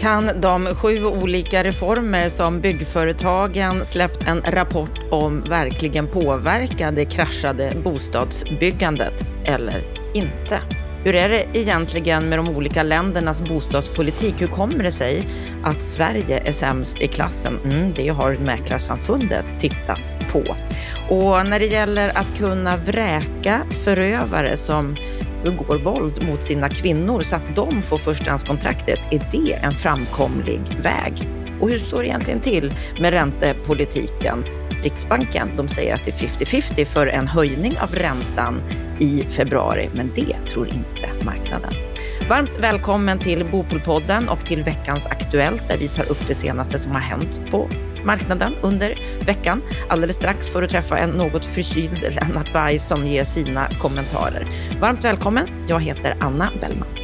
Kan de sju olika reformer som byggföretagen släppt en rapport om verkligen påverka det kraschade bostadsbyggandet eller inte? Hur är det egentligen med de olika ländernas bostadspolitik? Hur kommer det sig att Sverige är sämst i klassen? Mm, det har Mäklarsamfundet tittat på. Och när det gäller att kunna vräka förövare som begår våld mot sina kvinnor så att de får förstahandskontraktet, är det en framkomlig väg? Och hur står det egentligen till med räntepolitiken? Riksbanken de säger att det är 50-50 för en höjning av räntan i februari, men det tror inte marknaden. Varmt välkommen till Bopolpodden och till veckans Aktuellt där vi tar upp det senaste som har hänt på marknaden under veckan. Alldeles strax får du träffa en något förkyld Lennart Berg som ger sina kommentarer. Varmt välkommen. Jag heter Anna Bellman.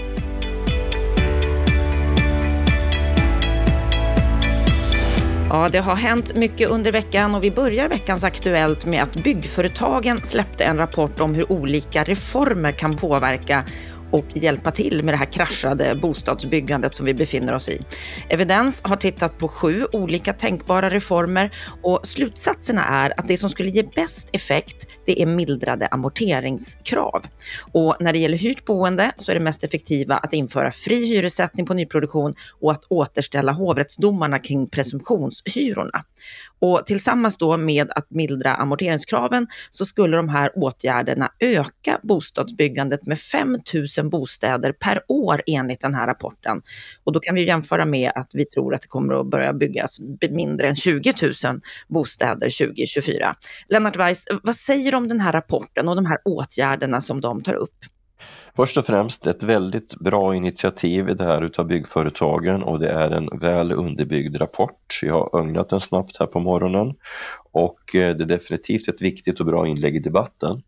Ja, det har hänt mycket under veckan och vi börjar veckans Aktuellt med att byggföretagen släppte en rapport om hur olika reformer kan påverka och hjälpa till med det här kraschade bostadsbyggandet som vi befinner oss i. Evidens har tittat på sju olika tänkbara reformer och slutsatserna är att det som skulle ge bäst effekt, det är mildrade amorteringskrav. Och när det gäller hyrt boende så är det mest effektiva att införa fri hyressättning på nyproduktion och att återställa hovrättsdomarna kring presumtionshyrorna. Och tillsammans då med att mildra amorteringskraven så skulle de här åtgärderna öka bostadsbyggandet med 5 000 bostäder per år enligt den här rapporten. Och då kan vi jämföra med att vi tror att det kommer att börja byggas mindre än 20 000 bostäder 2024. Lennart Weiss, vad säger du om den här rapporten och de här åtgärderna som de tar upp? Först och främst ett väldigt bra initiativ det här utav byggföretagen och det är en väl underbyggd rapport. Jag har ögnat den snabbt här på morgonen och eh, det är definitivt ett viktigt och bra inlägg i debatten.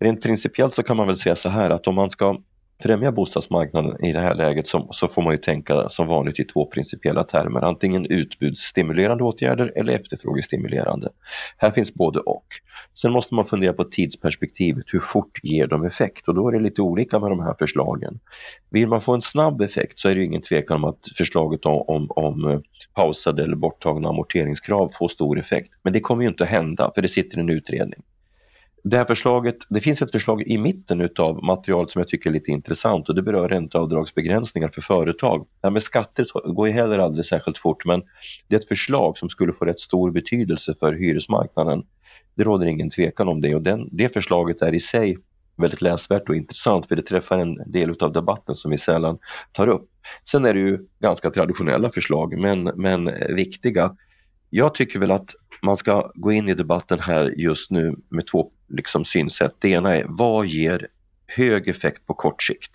Rent principiellt så kan man väl säga så här att om man ska främja bostadsmarknaden i det här läget så, så, får man ju tänka som vanligt i två principiella termer. Antingen utbudsstimulerande åtgärder eller efterfrågestimulerande. Här finns både och. Sen måste man fundera på tidsperspektivet. Hur fort ger de effekt? Och då är det lite olika med de här förslagen. Vill man få en snabb effekt så är det ingen tvekan om att förslaget om, om, om eh, pausade eller borttagna amorteringskrav får stor effekt. Men det kommer ju inte att hända för det sitter en utredning. Det här förslaget, det finns ett förslag i mitten av materialet som jag tycker är lite intressant och det berör ränteavdragsbegränsningar för företag. Det här med skatter går ju heller aldrig särskilt fort men det är ett förslag som skulle få rätt stor betydelse för hyresmarknaden. Det råder ingen tvekan om det och den, det förslaget är i sig väldigt läsvärt och intressant för det träffar en del av debatten som vi sällan tar upp. Sen är det ju ganska traditionella förslag men, men viktiga. Jag tycker väl att man ska gå in i debatten här just nu med två liksom, synsätt. Det ena är vad ger hög effekt på kort sikt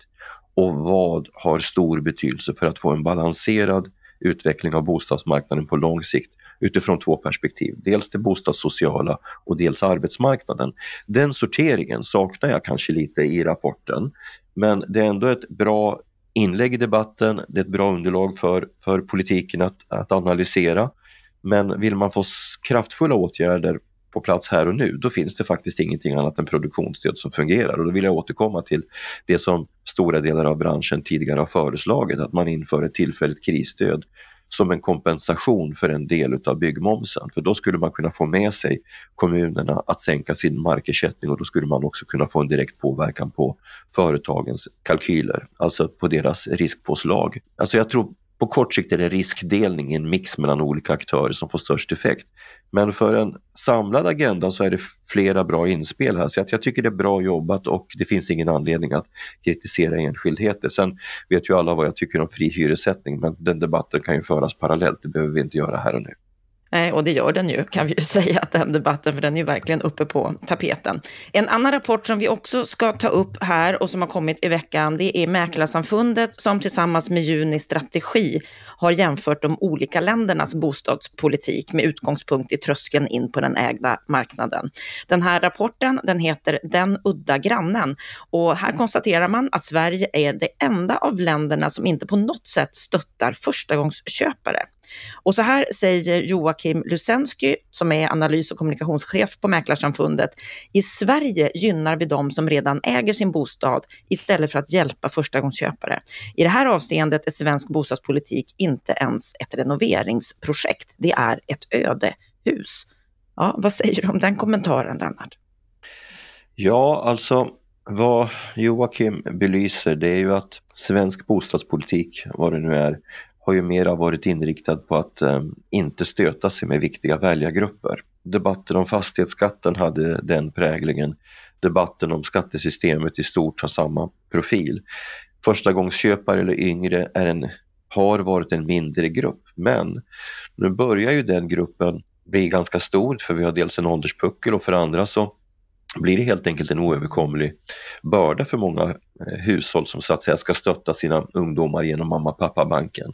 och vad har stor betydelse för att få en balanserad utveckling av bostadsmarknaden på lång sikt utifrån två perspektiv. Dels det bostadssociala och dels arbetsmarknaden. Den sorteringen saknar jag kanske lite i rapporten men det är ändå ett bra inlägg i debatten, det är ett bra underlag för, för politiken att, att analysera men vill man få kraftfulla åtgärder på plats här och nu, då finns det faktiskt ingenting annat än produktionsstöd som fungerar. Och då vill jag återkomma till det som stora delar av branschen tidigare har föreslagit, att man inför ett tillfälligt krisstöd som en kompensation för en del av byggmomsen. För då skulle man kunna få med sig kommunerna att sänka sin markersättning och då skulle man också kunna få en direkt påverkan på företagens kalkyler, alltså på deras riskpåslag. Alltså jag tror på kort sikt är det riskdelning i en mix mellan olika aktörer som får störst effekt. Men för en samlad agenda så är det flera bra inspel här. Så jag, jag tycker det är bra jobbat och det finns ingen anledning att kritisera enskildheter. Sen vet ju alla vad jag tycker om fri hyressättning men den debatten kan ju föras parallellt. Det behöver vi inte göra här och nu. Nej, och det gör den ju, kan vi ju säga, att den debatten, för den är ju verkligen uppe på tapeten. En annan rapport som vi också ska ta upp här och som har kommit i veckan, det är Mäklarsamfundet som tillsammans med Juni Strategi har jämfört de olika ländernas bostadspolitik med utgångspunkt i tröskeln in på den ägda marknaden. Den här rapporten, den heter Den udda grannen och här konstaterar man att Sverige är det enda av länderna som inte på något sätt stöttar förstagångsköpare. Och så här säger Joakim Lusensky, som är analys och kommunikationschef på Mäklarsamfundet. I Sverige gynnar vi de som redan äger sin bostad istället för att hjälpa förstagångsköpare. I det här avseendet är svensk bostadspolitik inte ens ett renoveringsprojekt. Det är ett ödehus. Ja, vad säger du om den kommentaren, Lennart? Ja, alltså vad Joakim belyser det är ju att svensk bostadspolitik, vad det nu är, har ju mera varit inriktad på att eh, inte stöta sig med viktiga väljargrupper. Debatten om fastighetsskatten hade den präglingen. Debatten om skattesystemet i stort har samma profil. Förstagångsköpare eller yngre är en, har varit en mindre grupp, men nu börjar ju den gruppen bli ganska stor för vi har dels en ålderspuckel och för andra så blir det helt enkelt en oöverkomlig börda för många eh, hushåll som så att säga ska stötta sina ungdomar genom mamma pappa banken.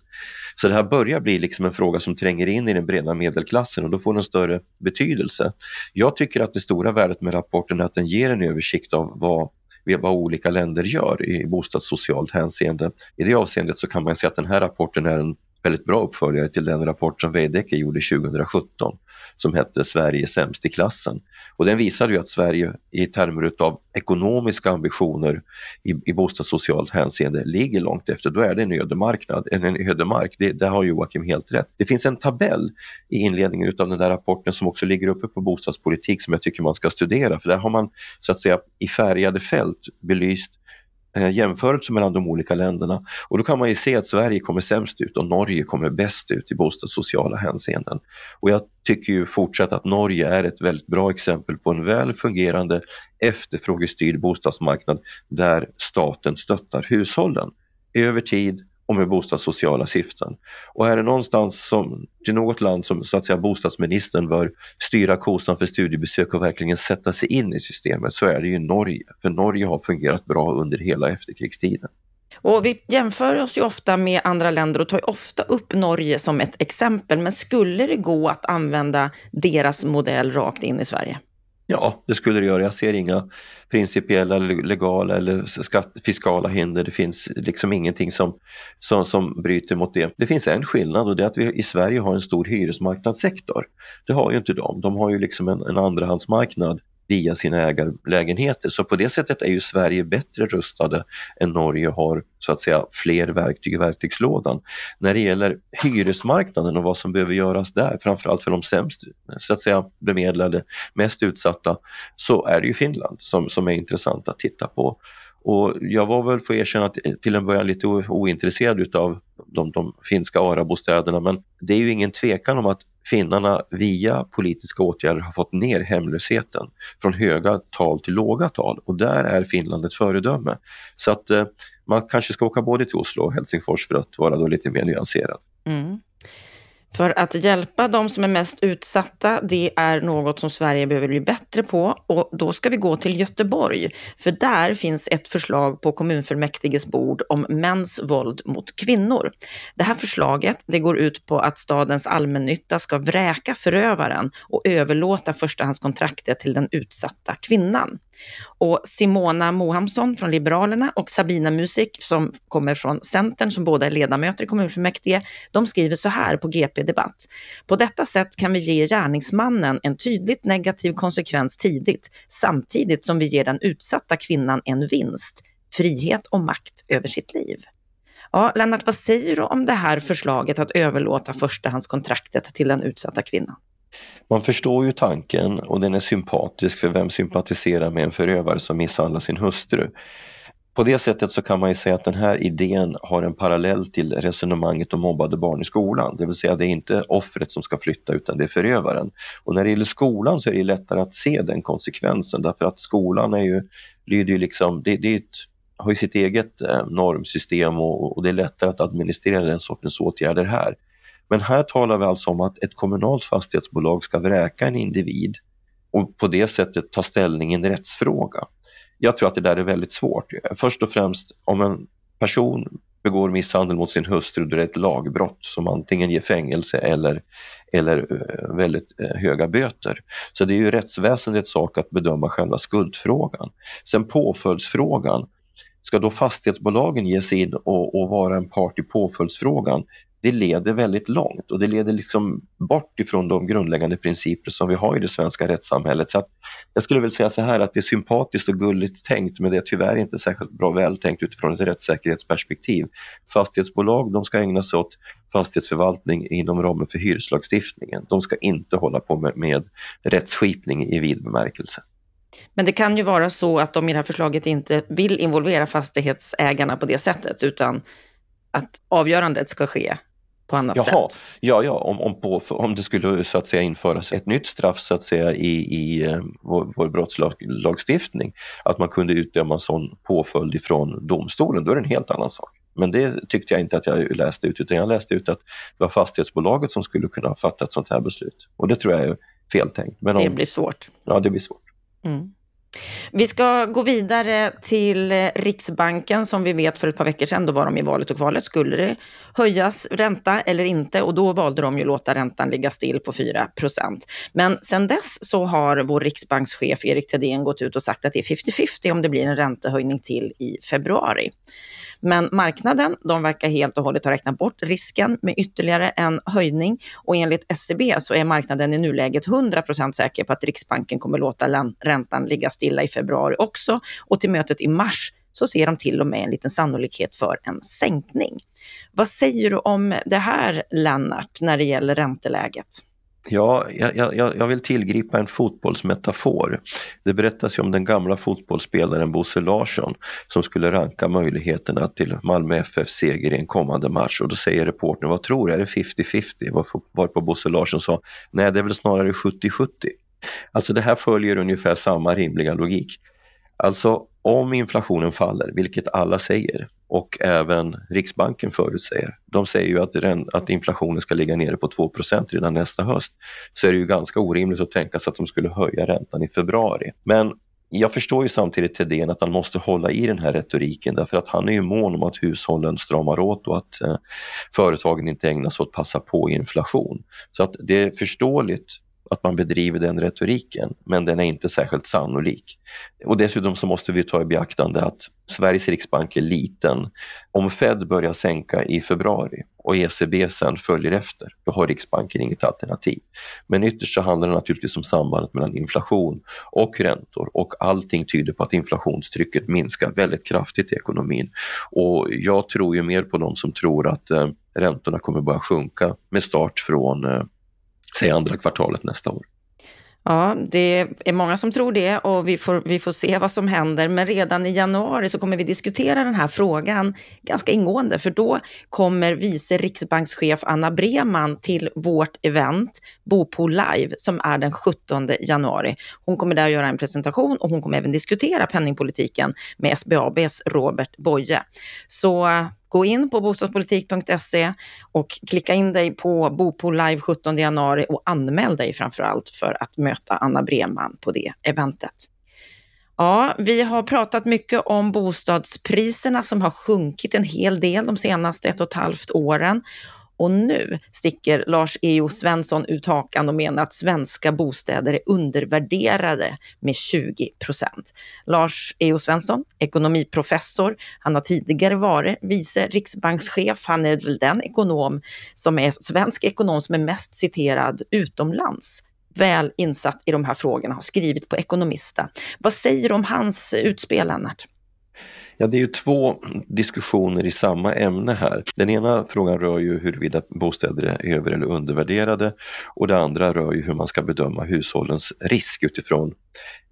Så det här börjar bli liksom en fråga som tränger in i den breda medelklassen och då får den större betydelse. Jag tycker att det stora värdet med rapporten är att den ger en översikt av vad vad olika länder gör i bostadssocialt hänseende. I det avseendet så kan man säga att den här rapporten är en väldigt bra uppföljare till den rapport som Veidekke gjorde 2017 som hette Sverige sämst i klassen. Och den visade ju att Sverige i termer av ekonomiska ambitioner i, i bostadssocialt hänseende ligger långt efter. Då är det en ödemarknad, en, en ödemark. Det, där har Joakim helt rätt. Det finns en tabell i inledningen av den där rapporten som också ligger uppe på bostadspolitik som jag tycker man ska studera för där har man så att säga i färgade fält belyst eh, jämförelse mellan de olika länderna. Och då kan man ju se att Sverige kommer sämst ut och Norge kommer bäst ut i bostadssociala hänseenden. Och jag tycker ju fortsatt att Norge är ett väldigt bra exempel på en väl fungerande efterfrågestyrd bostadsmarknad där staten stöttar hushållen över tid och med bostadssociala syften. Och är det någonstans som, till något land som så att säga bostadsministern bör styra kosan för studiebesök och verkligen sätta sig in i systemet så är det ju Norge. För Norge har fungerat bra under hela efterkrigstiden. Och vi jämför oss ju ofta med andra länder och tar ofta upp Norge som ett exempel. Men skulle det gå att använda deras modell rakt in i Sverige? Ja, det skulle det göra. Jag ser inga principiella, legala eller skatt, fiskala hinder. Det finns liksom ingenting som, som, som bryter mot det. Det finns en skillnad och det är att vi i Sverige har en stor hyresmarknadssektor. Det har ju inte de. De har ju liksom en, en andrahandsmarknad via sina ägarlägenheter. Så på det sättet är ju Sverige bättre rustade än Norge har så att säga fler verktyg i verktygslådan. När det gäller hyresmarknaden och vad som behöver göras där, framförallt för de sämst så att säga bemedlade, mest utsatta, så är det ju Finland som, som är intressant att titta på. Och jag var väl, för att erkänna, till en början lite ointresserad utav de, de finska ARA-bostäderna men det är ju ingen tvekan om att finnarna via politiska åtgärder har fått ner hemlösheten från höga tal till låga tal och där är Finland ett föredöme. Så att eh, man kanske ska åka både till Oslo och Helsingfors för att vara då lite mer nyanserad. Mm. För att hjälpa de som är mest utsatta, det är något som Sverige behöver bli bättre på. Och då ska vi gå till Göteborg, för där finns ett förslag på kommunfullmäktiges bord om mäns våld mot kvinnor. Det här förslaget det går ut på att stadens allmännytta ska vräka förövaren och överlåta förstahandskontraktet till den utsatta kvinnan. Och Simona Mohamsson från Liberalerna och Sabina Musik som kommer från Centern, som båda är ledamöter i kommunfullmäktige, de skriver så här på GP Debatt. På detta sätt kan vi ge gärningsmannen en tydligt negativ konsekvens tidigt, samtidigt som vi ger den utsatta kvinnan en vinst, frihet och makt över sitt liv. Ja, Lennart, vad säger du om det här förslaget att överlåta förstahandskontraktet till den utsatta kvinnan? Man förstår ju tanken och den är sympatisk för vem sympatiserar med en förövare som misshandlar sin hustru. På det sättet så kan man ju säga att den här idén har en parallell till resonemanget om mobbade barn i skolan. Det vill säga det är inte offret som ska flytta utan det är förövaren. Och när det gäller skolan så är det lättare att se den konsekvensen därför att skolan är ju, lyder ju liksom, det, det ett, har ju sitt eget eh, normsystem och, och det är lättare att administrera den sortens åtgärder här. Men här talar vi alltså om att ett kommunalt fastighetsbolag ska vräka en individ och på det sättet ta ställning i en rättsfråga. Jag tror att det där är väldigt svårt. Först och främst om en person begår misshandel mot sin hustru, då är det ett lagbrott som antingen ger fängelse eller, eller eh, väldigt eh, höga böter. Så det är ju rättsväsendets sak att bedöma själva skuldfrågan. Sen påföljdsfrågan Ska då fastighetsbolagen ge sig in och, och vara en part i påföljdsfrågan? det leder väldigt långt och det leder liksom bort ifrån de grundläggande principer som vi har i det svenska rättssamhället. Så att jag skulle väl säga så här att det är sympatiskt och gulligt tänkt men det är tyvärr inte särskilt bra vältänkt utifrån ett rättssäkerhetsperspektiv. Fastighetsbolag de ska ägna sig åt fastighetsförvaltning inom ramen för hyreslagstiftningen. De ska inte hålla på med, med rättsskipning i vid bemärkelse. Men det kan ju vara så att de i det här förslaget inte vill involvera fastighetsägarna på det sättet, utan att avgörandet ska ske på annat Jaha, sätt? Ja, ja om, om, på, om det skulle så att säga införas ett nytt straff så att säga i, i uh, vår, vår brottslagstiftning, att man kunde utdöma en sån påföljd ifrån domstolen, då är det en helt annan sak. Men det tyckte jag inte att jag läste ut, utan jag läste ut att det var fastighetsbolaget som skulle kunna fatta ett sånt här beslut. Och det tror jag är feltänkt. Men om, det blir svårt. Ja, det blir svårt. Mm. Vi ska gå vidare till eh, Riksbanken som vi vet för ett par veckor sedan, då var de i valet och kvalet, skulle det höjas ränta eller inte? Och då valde de ju att låta räntan ligga still på 4% Men sedan dess så har vår riksbankschef Erik Thedéen gått ut och sagt att det är 50-50 om det blir en räntehöjning till i februari. Men marknaden, de verkar helt och hållet ha räknat bort risken med ytterligare en höjning och enligt SCB så är marknaden i nuläget 100% säker på att Riksbanken kommer låta räntan ligga still stilla i februari också och till mötet i mars så ser de till och med en liten sannolikhet för en sänkning. Vad säger du om det här, Lennart, när det gäller ränteläget? Ja, jag, jag, jag vill tillgripa en fotbollsmetafor. Det berättas ju om den gamla fotbollsspelaren Bosse Larsson som skulle ranka möjligheterna till Malmö FFs seger i en kommande match och då säger reportern, vad tror du, är det 50-50? Varpå Bosse Larsson sa, nej det är väl snarare 70-70. Alltså det här följer ungefär samma rimliga logik. Alltså om inflationen faller, vilket alla säger och även Riksbanken förutsäger, de säger ju att, att inflationen ska ligga nere på 2% redan nästa höst, så är det ju ganska orimligt att tänka sig att de skulle höja räntan i februari. Men jag förstår ju samtidigt Thedéen att han måste hålla i den här retoriken därför att han är ju mån om att hushållen stramar åt och att eh, företagen inte ägnar sig åt att passa på inflation. Så att det är förståeligt att man bedriver den retoriken, men den är inte särskilt sannolik. Och dessutom så måste vi ta i beaktande att Sveriges riksbank är liten. Om Fed börjar sänka i februari och ECB sen följer efter, då har Riksbanken inget alternativ. Men ytterst så handlar det naturligtvis om sambandet mellan inflation och räntor och allting tyder på att inflationstrycket minskar väldigt kraftigt i ekonomin. Och jag tror ju mer på de som tror att eh, räntorna kommer börja sjunka med start från eh, säg andra kvartalet nästa år. Ja, det är många som tror det och vi får, vi får se vad som händer. Men redan i januari så kommer vi diskutera den här frågan ganska ingående, för då kommer vice riksbankschef Anna Breman till vårt event Bopo Live som är den 17 januari. Hon kommer där göra en presentation och hon kommer även diskutera penningpolitiken med SBABs Robert Boye. Så Gå in på bostadspolitik.se och klicka in dig på Bopo Live 17 januari och anmäl dig framför allt för att möta Anna Breman på det eventet. Ja, vi har pratat mycket om bostadspriserna som har sjunkit en hel del de senaste ett och ett halvt åren och nu sticker Lars E.O. Svensson ut hakan och menar att svenska bostäder är undervärderade med 20 procent. Lars E.O. Svensson, ekonomiprofessor, han har tidigare varit vice riksbankschef. Han är väl den ekonom som är svensk ekonom som är mest citerad utomlands väl insatt i de här frågorna, har skrivit på Ekonomista. Vad säger du om hans utspel, Lennart? Ja, det är ju två diskussioner i samma ämne här. Den ena frågan rör ju huruvida bostäder är över eller undervärderade och det andra rör ju hur man ska bedöma hushållens risk utifrån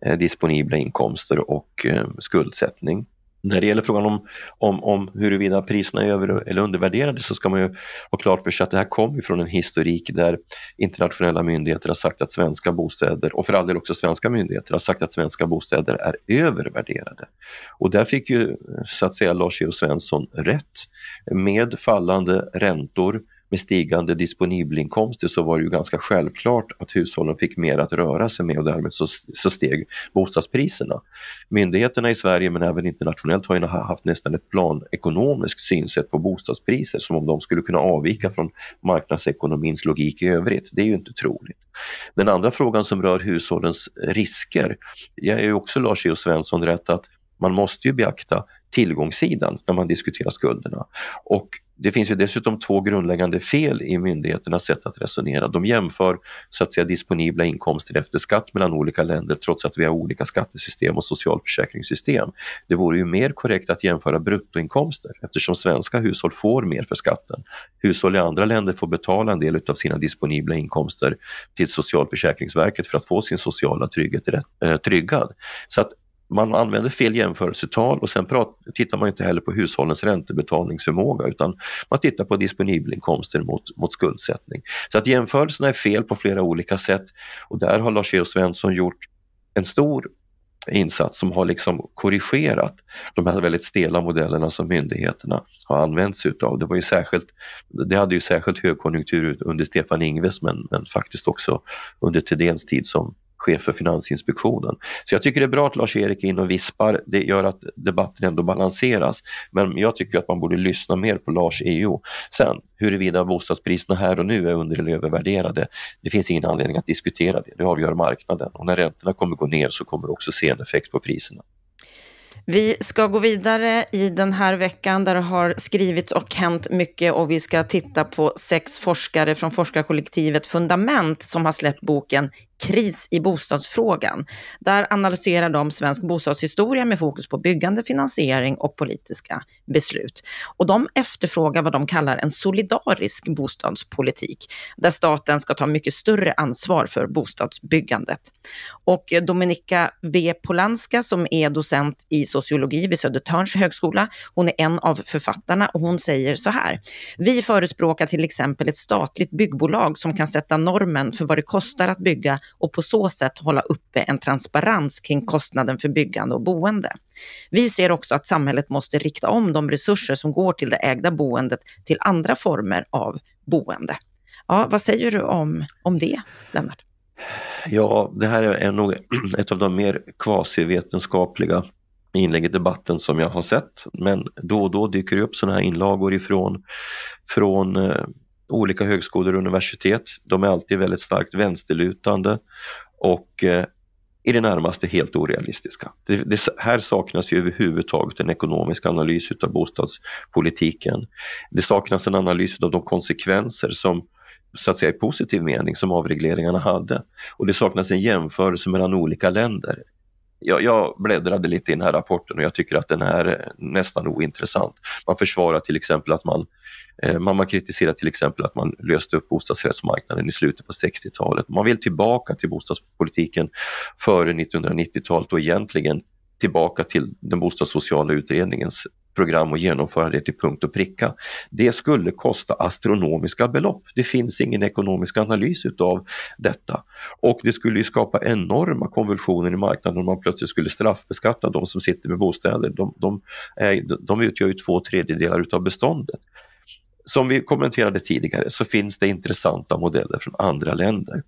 eh, disponibla inkomster och eh, skuldsättning. När det gäller frågan om, om, om huruvida priserna är över eller undervärderade så ska man ju ha klart för sig att det här kommer från en historik där internationella myndigheter har sagt att svenska bostäder, och för all del också svenska myndigheter, har sagt att svenska bostäder är övervärderade. Och där fick ju så att säga Lars E.O. Svensson rätt. Med fallande räntor med stigande disponibelinkomster så var det ju ganska självklart att hushållen fick mer att röra sig med och därmed så, så steg bostadspriserna. Myndigheterna i Sverige men även internationellt har ju haft nästan ett planekonomiskt synsätt på bostadspriser som om de skulle kunna avvika från marknadsekonomins logik i övrigt. Det är ju inte troligt. Den andra frågan som rör hushållens risker, jag är ju också Lars E.O. Svensson rätt att man måste ju beakta tillgångssidan när man diskuterar skulderna. Och det finns ju dessutom två grundläggande fel i myndigheternas sätt att resonera. De jämför så att säga disponibla inkomster efter skatt mellan olika länder trots att vi har olika skattesystem och socialförsäkringssystem. Det vore ju mer korrekt att jämföra bruttoinkomster eftersom svenska hushåll får mer för skatten. Hushåll i andra länder får betala en del av sina disponibla inkomster till Socialförsäkringsverket för att få sin sociala trygghet eh, tryggad. Så att man använder fel jämförelsetal och sen prat, tittar man inte heller på hushållens räntebetalningsförmåga utan man tittar på disponibelinkomster mot, mot skuldsättning. Så att jämförelserna är fel på flera olika sätt och där har Lars-Erik Svensson gjort en stor insats som har liksom korrigerat de här väldigt stela modellerna som myndigheterna har använt sig utav. Det, var ju särskilt, det hade ju särskilt högkonjunktur under Stefan Ingves men, men faktiskt också under Thedéens tid som chef för Finansinspektionen. Så jag tycker det är bra att Lars-Erik är inne och vispar. Det gör att debatten ändå balanseras. Men jag tycker att man borde lyssna mer på Lars EO. Sen, huruvida bostadspriserna här och nu är under eller övervärderade, det finns ingen anledning att diskutera det. Det avgör marknaden och när räntorna kommer gå ner så kommer det också se en effekt på priserna. Vi ska gå vidare i den här veckan där det har skrivits och hänt mycket och vi ska titta på sex forskare från forskarkollektivet Fundament som har släppt boken kris i bostadsfrågan. Där analyserar de svensk bostadshistoria med fokus på byggande, finansiering och politiska beslut. Och de efterfrågar vad de kallar en solidarisk bostadspolitik, där staten ska ta mycket större ansvar för bostadsbyggandet. Och Dominika V. Polanska som är docent i sociologi vid Södertörns högskola, hon är en av författarna och hon säger så här. Vi förespråkar till exempel ett statligt byggbolag som kan sätta normen för vad det kostar att bygga och på så sätt hålla uppe en transparens kring kostnaden för byggande och boende. Vi ser också att samhället måste rikta om de resurser som går till det ägda boendet till andra former av boende. Ja, vad säger du om, om det, Lennart? Ja, det här är nog ett av de mer kvasivetenskapliga inlägg i debatten som jag har sett. Men då och då dyker det upp sådana här inlagor ifrån från eh, olika högskolor och universitet. De är alltid väldigt starkt vänsterlutande och eh, i det närmaste helt orealistiska. Det, det, här saknas ju överhuvudtaget en ekonomisk analys av bostadspolitiken. Det saknas en analys av de konsekvenser som så att säga i positiv mening som avregleringarna hade. Och det saknas en jämförelse mellan olika länder. Jag, jag bläddrade lite i den här rapporten och jag tycker att den är nästan ointressant. Man försvarar till exempel att man Eh, man kritiserar till exempel att man löste upp bostadsrättsmarknaden i slutet på 60-talet. Man vill tillbaka till bostadspolitiken före 1990-talet och egentligen tillbaka till den bostadssociala utredningens program och genomföra det till punkt och pricka. Det skulle kosta astronomiska belopp. Det finns ingen ekonomisk analys utav detta. Och det skulle skapa enorma konvulsioner i marknaden om man plötsligt skulle straffbeskatta de som sitter med bostäder. De, de, är, de utgör ju två tredjedelar utav beståndet som vi kommenterade tidigare så finns det intressanta modeller från andra länder.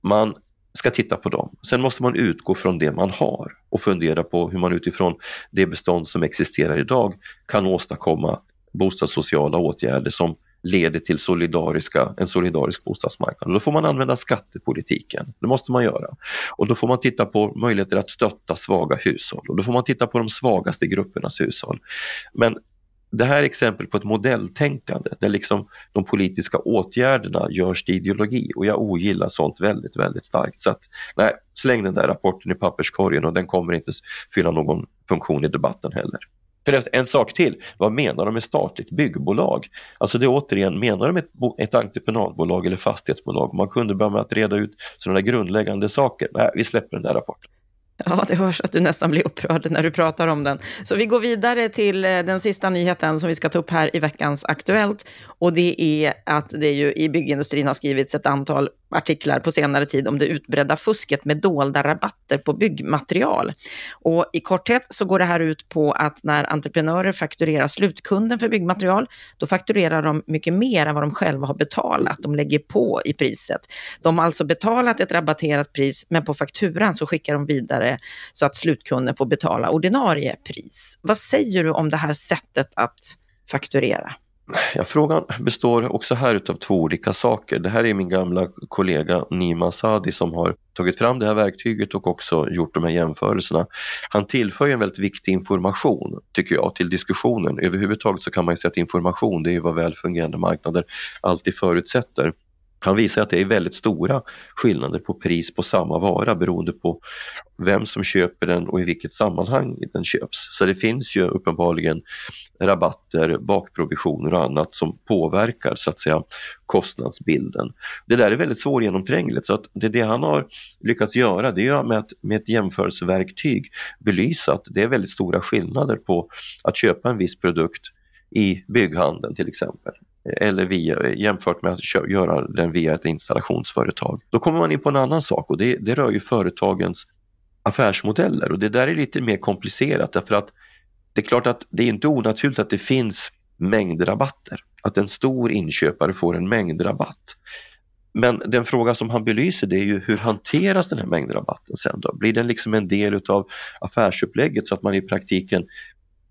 Man ska titta på dem. Sen måste man utgå från det man har och fundera på hur man utifrån det bestånd som existerar idag kan åstadkomma bostadssociala åtgärder som leder till solidariska, en solidarisk bostadsmarknad. Och då får man använda skattepolitiken, det måste man göra. Och då får man titta på möjligheter att stötta svaga hushåll och då får man titta på de svagaste gruppernas hushåll. Men det här är exempel på ett modelltänkande där liksom de politiska åtgärderna görs till ideologi och jag ogillar sånt väldigt, väldigt starkt. Så att, nej, släng den där rapporten i papperskorgen och den kommer inte fylla någon funktion i debatten heller. För en sak till, vad menar de med statligt byggbolag? Alltså det är återigen, menar de ett, ett entreprenadbolag eller fastighetsbolag? Man kunde börja med att reda ut sådana grundläggande saker. Nej, vi släpper den där rapporten. Ja, det hörs att du nästan blir upprörd när du pratar om den. Så vi går vidare till eh, den sista nyheten som vi ska ta upp här i veckans Aktuellt. Och det är att det ju i byggindustrin har skrivits ett antal artiklar på senare tid om det utbredda fusket med dolda rabatter på byggmaterial. Och i korthet så går det här ut på att när entreprenörer fakturerar slutkunden för byggmaterial, då fakturerar de mycket mer än vad de själva har betalat. De lägger på i priset. De har alltså betalat ett rabatterat pris, men på fakturan så skickar de vidare så att slutkunden får betala ordinarie pris. Vad säger du om det här sättet att fakturera? Ja, frågan består också här utav två olika saker. Det här är min gamla kollega Nima Sadi som har tagit fram det här verktyget och också gjort de här jämförelserna. Han tillför en väldigt viktig information, tycker jag, till diskussionen. Överhuvudtaget så kan man ju säga att information, det är ju vad välfungerande marknader alltid förutsätter. Han visar att det är väldigt stora skillnader på pris på samma vara beroende på vem som köper den och i vilket sammanhang den köps. Så det finns ju uppenbarligen rabatter, bakprovisioner och annat som påverkar så att säga kostnadsbilden. Det där är väldigt svårgenomträngligt så att det, det han har lyckats göra det är med, att, med ett jämförelseverktyg belysa att det är väldigt stora skillnader på att köpa en viss produkt i bygghandeln till exempel eller via, jämfört med att göra den via ett installationsföretag. Då kommer man in på en annan sak och det, det rör ju företagens affärsmodeller och det där är lite mer komplicerat därför att det är klart att det är inte onaturligt att det finns mängdrabatter. Att en stor inköpare får en mängdrabatt. Men den fråga som han belyser det är ju hur hanteras den här mängdrabatten sen då? Blir den liksom en del utav affärsupplägget så att man i praktiken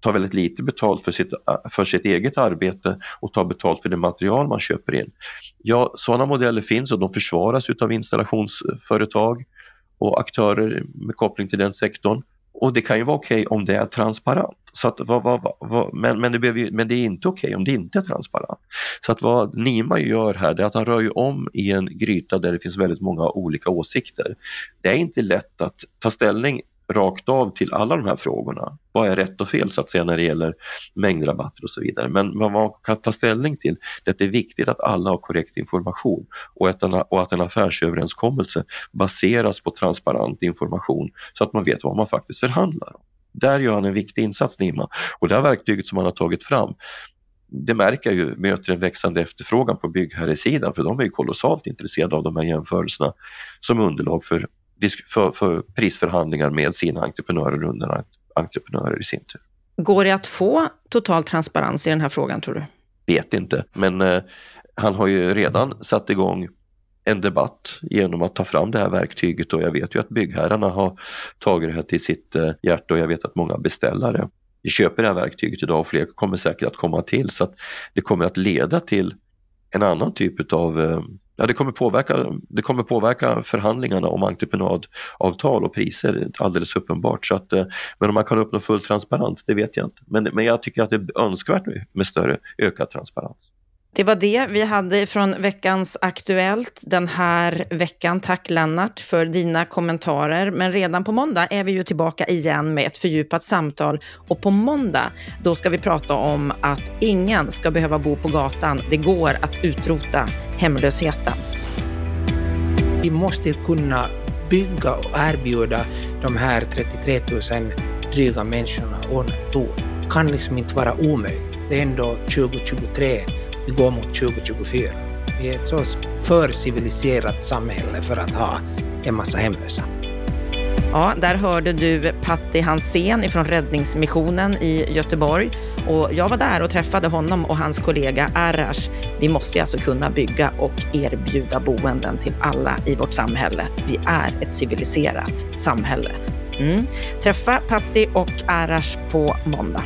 tar väldigt lite betalt för sitt, äh, för sitt eget arbete och tar betalt för det material man köper in. Ja, sådana modeller finns och de försvaras av installationsföretag och aktörer med koppling till den sektorn. Och det kan ju vara okej okay om det är transparent. Så att, vad, vad, vad, men, men, det behöver, men det är inte okej okay om det inte är transparent. Så att vad Nima gör här är att han rör ju om i en gryta där det finns väldigt många olika åsikter. Det är inte lätt att ta ställning rakt av till alla de här frågorna. Vad är rätt och fel så att säga när det gäller mängdrabatter och så vidare. Men vad man kan ta ställning till är att det är viktigt att alla har korrekt information och att en, och att en affärsöverenskommelse baseras på transparent information så att man vet vad man faktiskt förhandlar om. Där gör han en viktig insats Nima och det här verktyget som han har tagit fram det märker jag ju möter en växande efterfrågan på byggherresidan för de är ju kolossalt intresserade av de här jämförelserna som underlag för för, för prisförhandlingar med sina entreprenörer och underentreprenörer i sin tur. Går det att få total transparens i den här frågan tror du? Vet inte, men eh, han har ju redan satt igång en debatt genom att ta fram det här verktyget och jag vet ju att byggherrarna har tagit det här till sitt eh, hjärta och jag vet att många beställare köper det här verktyget idag och fler kommer säkert att komma till så att det kommer att leda till en annan typ av eh, Ja, det, kommer påverka, det kommer påverka förhandlingarna om entreprenadavtal och priser alldeles uppenbart. Så att, eh, men om man kan uppnå full transparens, det vet jag inte. Men, men jag tycker att det är önskvärt med större ökad transparens. Det var det vi hade från veckans Aktuellt den här veckan. Tack Lennart för dina kommentarer. Men redan på måndag är vi ju tillbaka igen med ett fördjupat samtal. Och på måndag, då ska vi prata om att ingen ska behöva bo på gatan. Det går att utrota hemlösheten. Vi måste kunna bygga och erbjuda de här 33 000 dryga människorna ordnat Det kan liksom inte vara omöjligt. Det är ändå 2023 vi går mot 2024. Vi är ett så för civiliserat samhälle för att ha en massa hemlösa. Ja, där hörde du Patti Hansén från Räddningsmissionen i Göteborg. Och jag var där och träffade honom och hans kollega Arash. Vi måste ju alltså kunna bygga och erbjuda boenden till alla i vårt samhälle. Vi är ett civiliserat samhälle. Mm. Träffa Patti och Arash på måndag.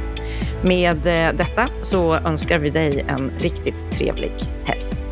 Med eh, detta så önskar vi dig en riktigt trevlig helg.